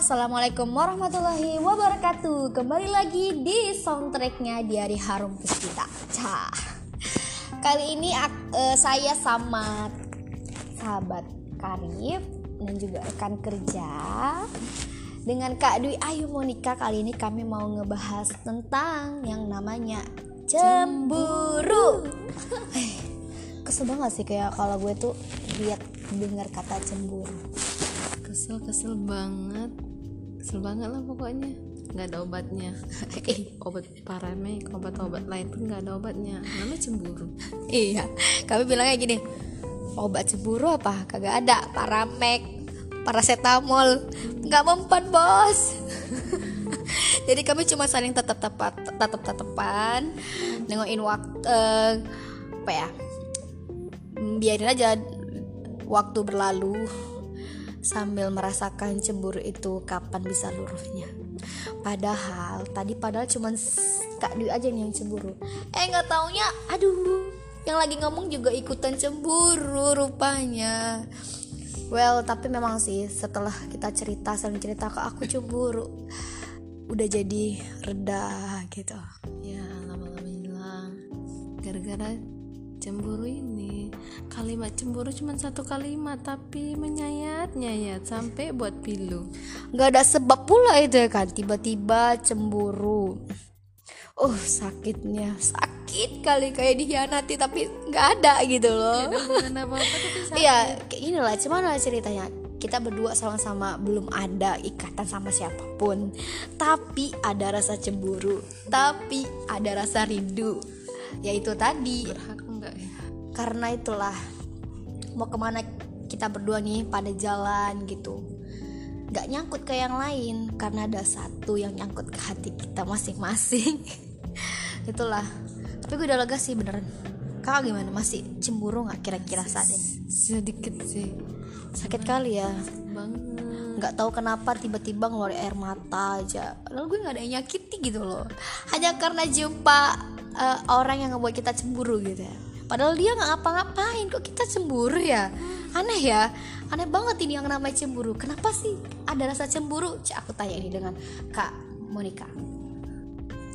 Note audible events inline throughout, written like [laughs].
Assalamualaikum warahmatullahi wabarakatuh. Kembali lagi di soundtracknya di hari harum Puspita. Cah. Kali ini uh, saya sama sahabat Karif dan juga rekan kerja Dengan Kak Dwi. Ayu Monika kali ini kami mau ngebahas tentang yang namanya cemburu. Kesel banget sih kayak kalau gue tuh lihat dengar kata cemburu. Kesel kesel banget kesel banget lah pokoknya. Nggak ada obatnya. [laughs] Obat paramek obat-obat lain pun nggak ada obatnya. Namanya cemburu. [laughs] Iya. Kami bilangnya gini obat cemburu apa? Kagak ada. Paramek paracetamol. Nggak mempan bos. [laughs] Jadi kami cuma saling tetap tepat tetap tatapan nengokin waktu uh, apa ya? Biarin aja waktu berlalu sambil merasakan cemburu itu kapan bisa luruhnya. Padahal tadi padahal cuman Kak Dwi aja nih yang cemburu. Eh nggak taunya, aduh, yang lagi ngomong juga ikutan cemburu rupanya. Well, tapi memang sih setelah kita cerita saling cerita ke aku cemburu, udah jadi reda gitu. Ya lama-lama hilang. Gara-gara cemburu ini. Kalimat cemburu cuma satu kalimat tapi menyayat nyayat sampai buat pilu. Nggak ada sebab pula itu ya kan tiba-tiba cemburu. Oh sakitnya. Sakit kali kayak dihianati tapi nggak ada gitu loh. Iya kayak gini lah cuman ceritanya. Kita berdua sama-sama belum ada ikatan sama siapa pun. Tapi ada rasa cemburu tapi ada rasa rindu. Yaitu tadi. Berhak karena itulah mau ke mana kita berdua nih pada jalan gitu. Nggak nyangkut ke yang lain karena ada satu yang nyangkut ke hati kita masing-masing. [laughs] Itulah. Tapi gue udah lega sih beneran kakak gimana? Masih cemburu nggak kira-kira saat ini? Sedikit sih. Sakit kali ya? Banget. Nggak tahu kenapa tiba-tiba ngeluarin air mata aja. Lalu gue nggak ada yang nyakiti gitu loh. Hanya karena jumpa uh, orang yang ngebuat kita cemburu gitu ya padahal dia nggak ngapa-ngapain kok kita cemburu ya? Aneh ya aneh banget ini yang namanya cemburu. Kenapa sih ada rasa cemburu? Cik, aku tanya ini dengan kak Monica.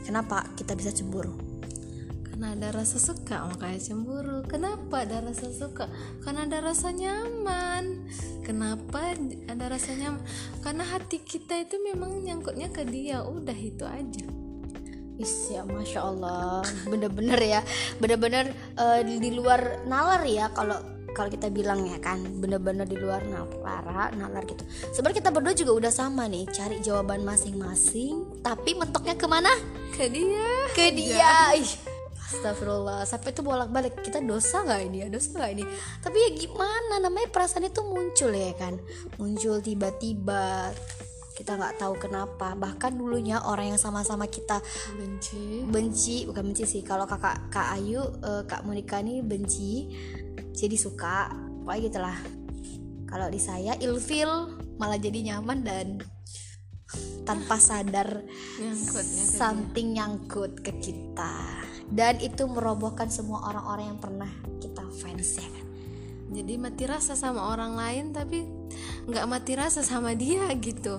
Kenapa kita bisa cemburu? Karena ada rasa suka makanya cemburu. Kenapa ada rasa suka? Karena ada rasa nyaman. Kenapa ada rasa nyaman? Karena hati kita itu memang nyangkutnya ke dia. Udah itu aja Is ya masya Allah. Bener-bener ya. Bener-bener uh, di luar nalar ya kalau kalau kita bilang ya kan. Bener-bener di luar nalar nalar gitu. Sebenarnya kita berdua juga udah sama nih cari jawaban masing-masing tapi mentoknya ke mana ke dia. Ke dia. Ih, Astagfirullah. Sampai itu bolak-balik kita dosa nggak ini ya? Dosa nggak ini? Tapi ya gimana? Namanya perasaan itu muncul ya kan? Muncul tiba-tiba kita nggak tahu kenapa. Bahkan dulunya orang yang sama-sama kita benci. benci bukan benci sih. Kalau kakak kak Ayu uh, kak Monika nih benci jadi suka. Pokoknya gitulah. Kalau di saya ilfil malah jadi nyaman dan tanpa sadar something nyangkut ke kita. Dan itu merobohkan semua orang-orang yang pernah kita fans ya kan jadi mati rasa sama orang lain tapi nggak mati rasa sama dia gitu.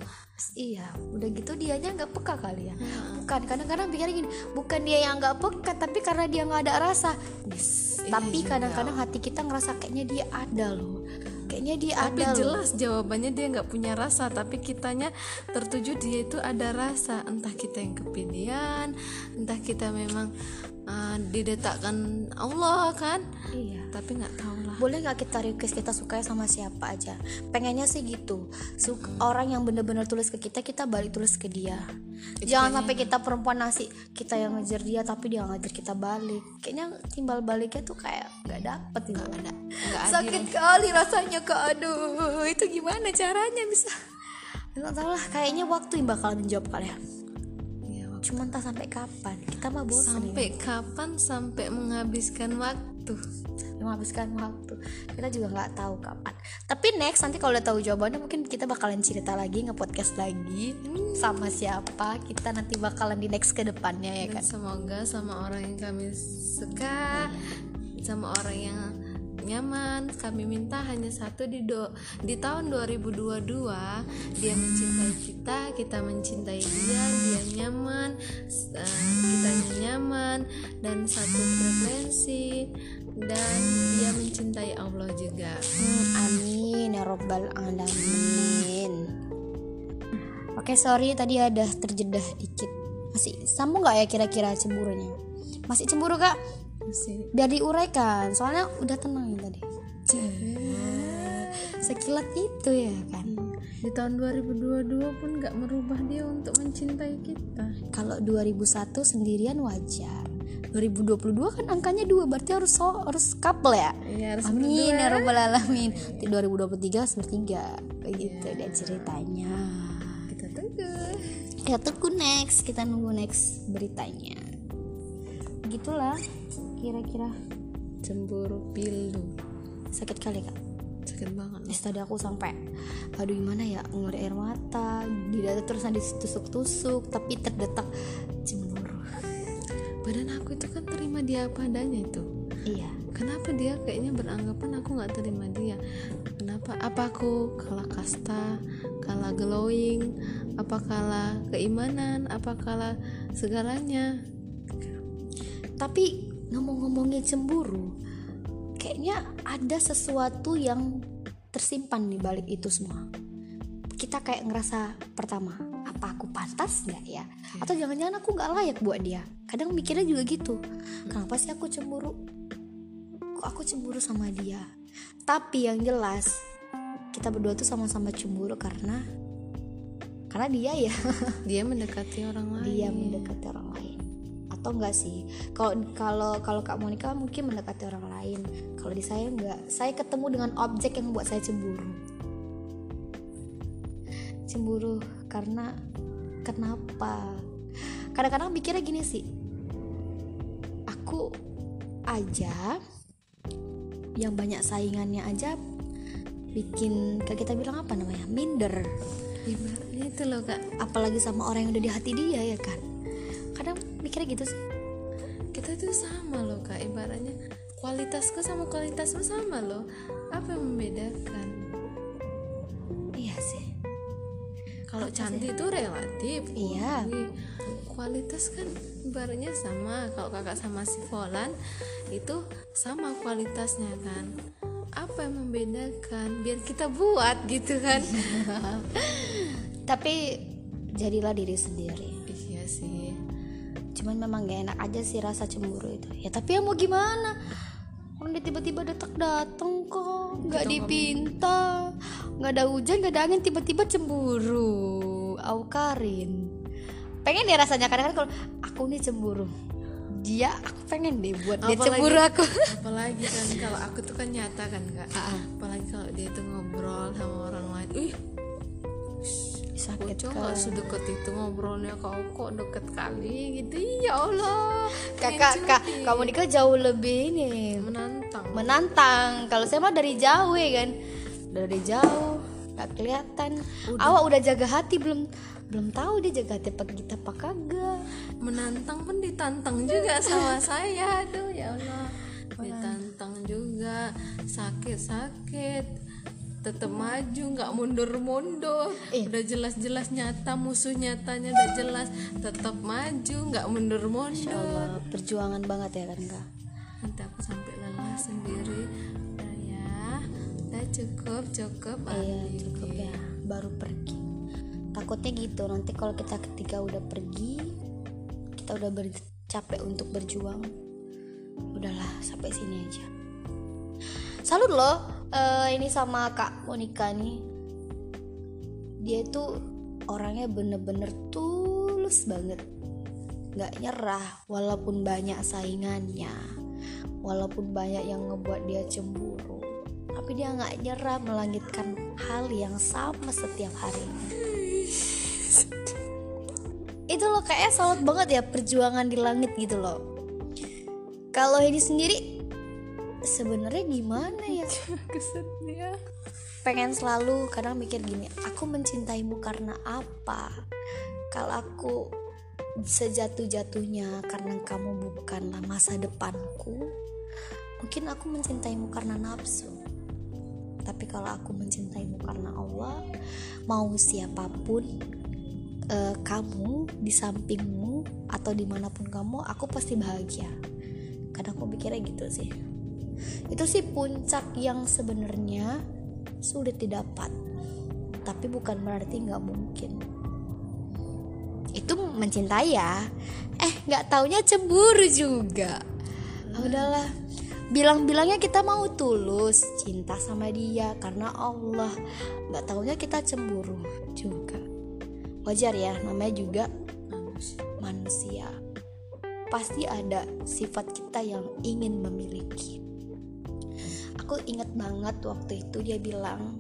Iya udah gitu dianya nggak peka kali ya. Hmm. bukan kadang-kadang pikir gini bukan dia yang nggak peka tapi karena dia nggak ada rasa. Yes. Tapi kadang-kadang hati kita ngerasa kayaknya dia ada loh. Kayaknya dia tapi ada jelas loh. jawabannya dia nggak punya rasa tapi kitanya tertuju dia itu ada rasa. Entah kita yang kepedean entah kita memang uh, didetakkan Allah kan? Iya. Tapi nggak tahu boleh nggak kita request kita suka sama siapa aja? Pengennya sih gitu. Suka, orang yang bener-bener tulis ke kita kita balik tulis ke dia. Itu jangan sampai kita perempuan nasi kita yang ngejar dia tapi dia ngejar kita balik. Kayaknya timbal baliknya tuh kayak nggak dapet gitu nggak ada. Gak sakit adil. kali rasanya ke aduh itu gimana caranya bisa? Nggak tahu lah kayaknya waktu yang bakal menjawab kalian cuma entah sampai kapan. Kita mah bosan sampai ya. kapan sampai menghabiskan waktu menghabiskan waktu. Kita juga nggak tahu kapan. Tapi next nanti kalau udah tahu jawabannya mungkin kita bakalan cerita lagi nge-podcast lagi hmm. sama siapa. Kita nanti bakalan di next ke depannya ya kan? semoga sama orang yang kami suka hmm. sama orang yang nyaman kami minta hanya satu di do di tahun 2022 dia mencintai kita kita mencintai dia dia nyaman uh, kitanya nyaman dan satu frekuensi dan dia mencintai Allah juga amin ya robbal alamin. Oke sorry tadi ada terjedah dikit. Masih sambung nggak ya kira-kira cemburunya? Masih cemburu kak? Masih. Biar diuraikan. Soalnya udah tenang ya tadi. Sekilat itu ya kan. di tahun 2022 pun nggak merubah dia untuk mencintai kita Kalau 2001 sendirian wajar. 2022 kan angkanya dua berarti harus so, harus couple ya. Iya, harus Amin ya robbal alamin. Di 2023 harus bertiga. Begitu dia ceritanya. kita tunggu Ya tunggu next, kita nunggu next beritanya. Begitulah kira-kira? Cemburu pilu. Sakit kali kak. sakit banget. Terus tadi aku sampai aduh gimana ya? Ngeluarin air mata di dada terus ditusuk-tusuk tapi terdetak cemburu. badan aku itu kan terima dia apa adanya itu. Iya. kenapa dia kayaknya beranggapan aku nggak terima dia? Kenapa? Apa aku kalah kasta kalah glowing? Apa kalah keimanan? Apa kalah segalanya? Tapi ngomong-ngomongin cemburu, kayaknya ada sesuatu yang tersimpan di balik itu semua. Kita kayak ngerasa pertama, apa aku pantas nggak ya? Atau jangan-jangan aku nggak layak buat dia? Kadang mikirnya juga gitu. Kenapa sih aku cemburu? Kok aku cemburu sama dia? Tapi yang jelas, kita berdua tuh sama-sama cemburu karena karena dia ya dia mendekati orang lain dia mendekati orang lain atau enggak sih? Kalau kalau kalau kak Monica mungkin mendekati orang lain. Kalau di saya enggak. Saya ketemu dengan objek yang membuat saya cemburu. Cemburu karena kenapa? Kadang-kadang mikirnya gini sih. Aku aja yang banyak saingannya aja bikin kayak kita bilang apa namanya? Minder. Ibaratnya itu loh kak. Apalagi sama orang yang udah di hati dia ya kan mikirnya gitu sih. Kita tuh sama loh kak. Ibaratnya kualitasku sama kualitasmu sama loh. Apa yang membedakan? Iya sih. Kalau cantik itu relatif. Iya. Kualitas kan ibaratnya sama. Kalau kakak sama si Volan itu sama kualitasnya kan. Apa yang membedakan? Biar kita buat gitu kan. [laughs] Tapi jadilah diri sendiri. Iya sih cuman memang gak enak aja sih rasa cemburu itu. Ya tapi ya mau gimana? Orang dia tiba-tiba datang datang kok. Nggak dipinta nggak ada hujan nggak ada angin tiba-tiba cemburu. Aukarin pengen ya rasanya kadang-kadang kalau aku nih cemburu. Dia aku pengen deh buat dia Apalagi- cemburu aku. [laughs] apalagi kan kalau aku tuh kan nyata kan kak. Apalagi kalau dia tuh ngobrol sama orang lain. Ih sakit Bocah nggak sedekat itu ngobrolnya kau kok deket kali gitu? Ya Allah kakak kak kamu nikah jauh lebih ini. Menantang. Menantang. Kalau saya mah dari jauh ya kan? Dari jauh nggak kelihatan. Awak udah jaga hati belum belum tahu dia jaga hati apa kita apa kagak. Menantang pun ditantang juga sama [laughs] saya. Aduh ya Allah. Ditantang juga. Sakit sakit tetap maju nggak mundur mundur udah jelas jelas nyata musuh nyatanya udah jelas. Tetap maju nggak mundur mundur Allah perjuangan banget ya kan kak nanti aku sampai lelah sendiri. Udah ya udah cukup cukup iya Ali. cukup ya baru pergi. Takutnya gitu nanti kalau kita ketika udah pergi kita udah bercapek untuk berjuang. Udahlah sampai sini aja. Salut loh eh, ini sama kak Monica nih. Dia itu orangnya bener-bener tulus banget. Nggak nyerah walaupun banyak saingannya. Walaupun banyak yang ngebuat dia cemburu. Tapi dia nggak nyerah melangitkan hal yang sama setiap harinya itu loh kayaknya salut banget ya perjuangan di langit gitu loh. Kalau ini sendiri sebenarnya gimana ya? [laughs] Kesedih pengen selalu kadang mikir gini aku mencintaimu karena apa? Kalau aku sejatuh-jatuhnya karena kamu bukanlah masa depanku mungkin aku mencintaimu karena nafsu. Tapi kalau aku mencintaimu karena Allah mau siapa pun uh, kamu di sampingmu atau di mana pun kamu aku pasti bahagia. Karena aku pikirnya gitu sih itu sih puncak yang sebenarnya sulit didapat tapi bukan berarti nggak mungkin. Itu mencintai ya. Eh nggak taunya cemburu juga. Ah, udahlah. Bilang-bilangnya kita mau tulus cinta sama dia karena Allah. Nggak taunya kita cemburu juga. Wajar ya namanya juga manusia. Pasti ada sifat kita yang ingin memiliki aku ingat banget waktu itu dia bilang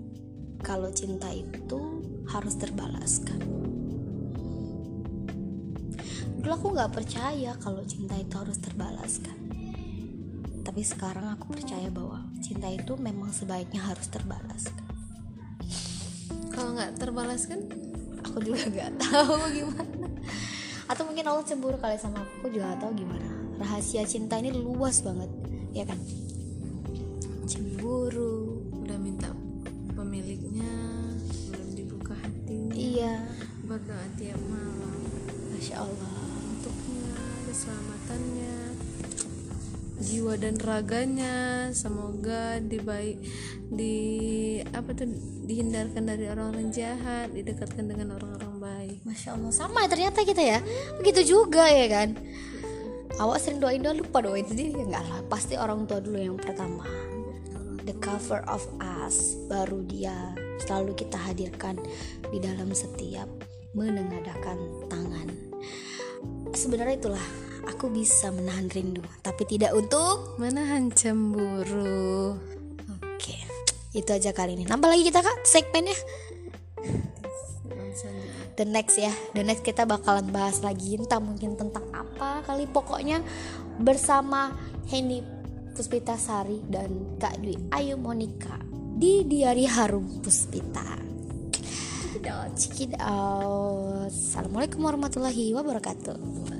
kalau cinta itu harus terbalaskan. Dulu aku nggak percaya kalau cinta itu harus terbalaskan. Tapi sekarang aku percaya bahwa cinta itu memang sebaiknya harus terbalaskan. Kalau nggak terbalaskan aku juga [laughs] nggak tahu gimana. Atau mungkin Allah cemburu kali sama aku, aku juga gak tahu gimana. Rahasia cinta ini luas banget ya kan cemburu udah minta pemiliknya belum dibuka hatinya. Iya. Berdoa tiap malam. Masya Allah. Untuknya keselamatannya jiwa dan raganya. Semoga dibaik di apa tuh dihindarkan dari orang-orang jahat didekatkan dengan orang-orang baik. Masya allah. Sama ya ternyata kita ya. Begitu juga ya kan. Awak sering doain doa lupa doain sendiri. Ya enggak lah pasti orang tua dulu yang pertama the cover of us baru dia selalu kita hadirkan di dalam setiap menengadahkan tangan sebenarnya itulah aku bisa menahan rindu, tapi tidak untuk menahan cemburu. Oke, itu aja kali ini. Nambah lagi kita kak segmennya. The next ya, the next kita bakalan bahas lagi entah mungkin tentang apa kali pokoknya bersama Henny Puspita Sari dan Kak Dwi Ayu Monica di Diari Harum Puspita. Cikidot, cikidot. Assalamualaikum warahmatullahi wabarakatuh.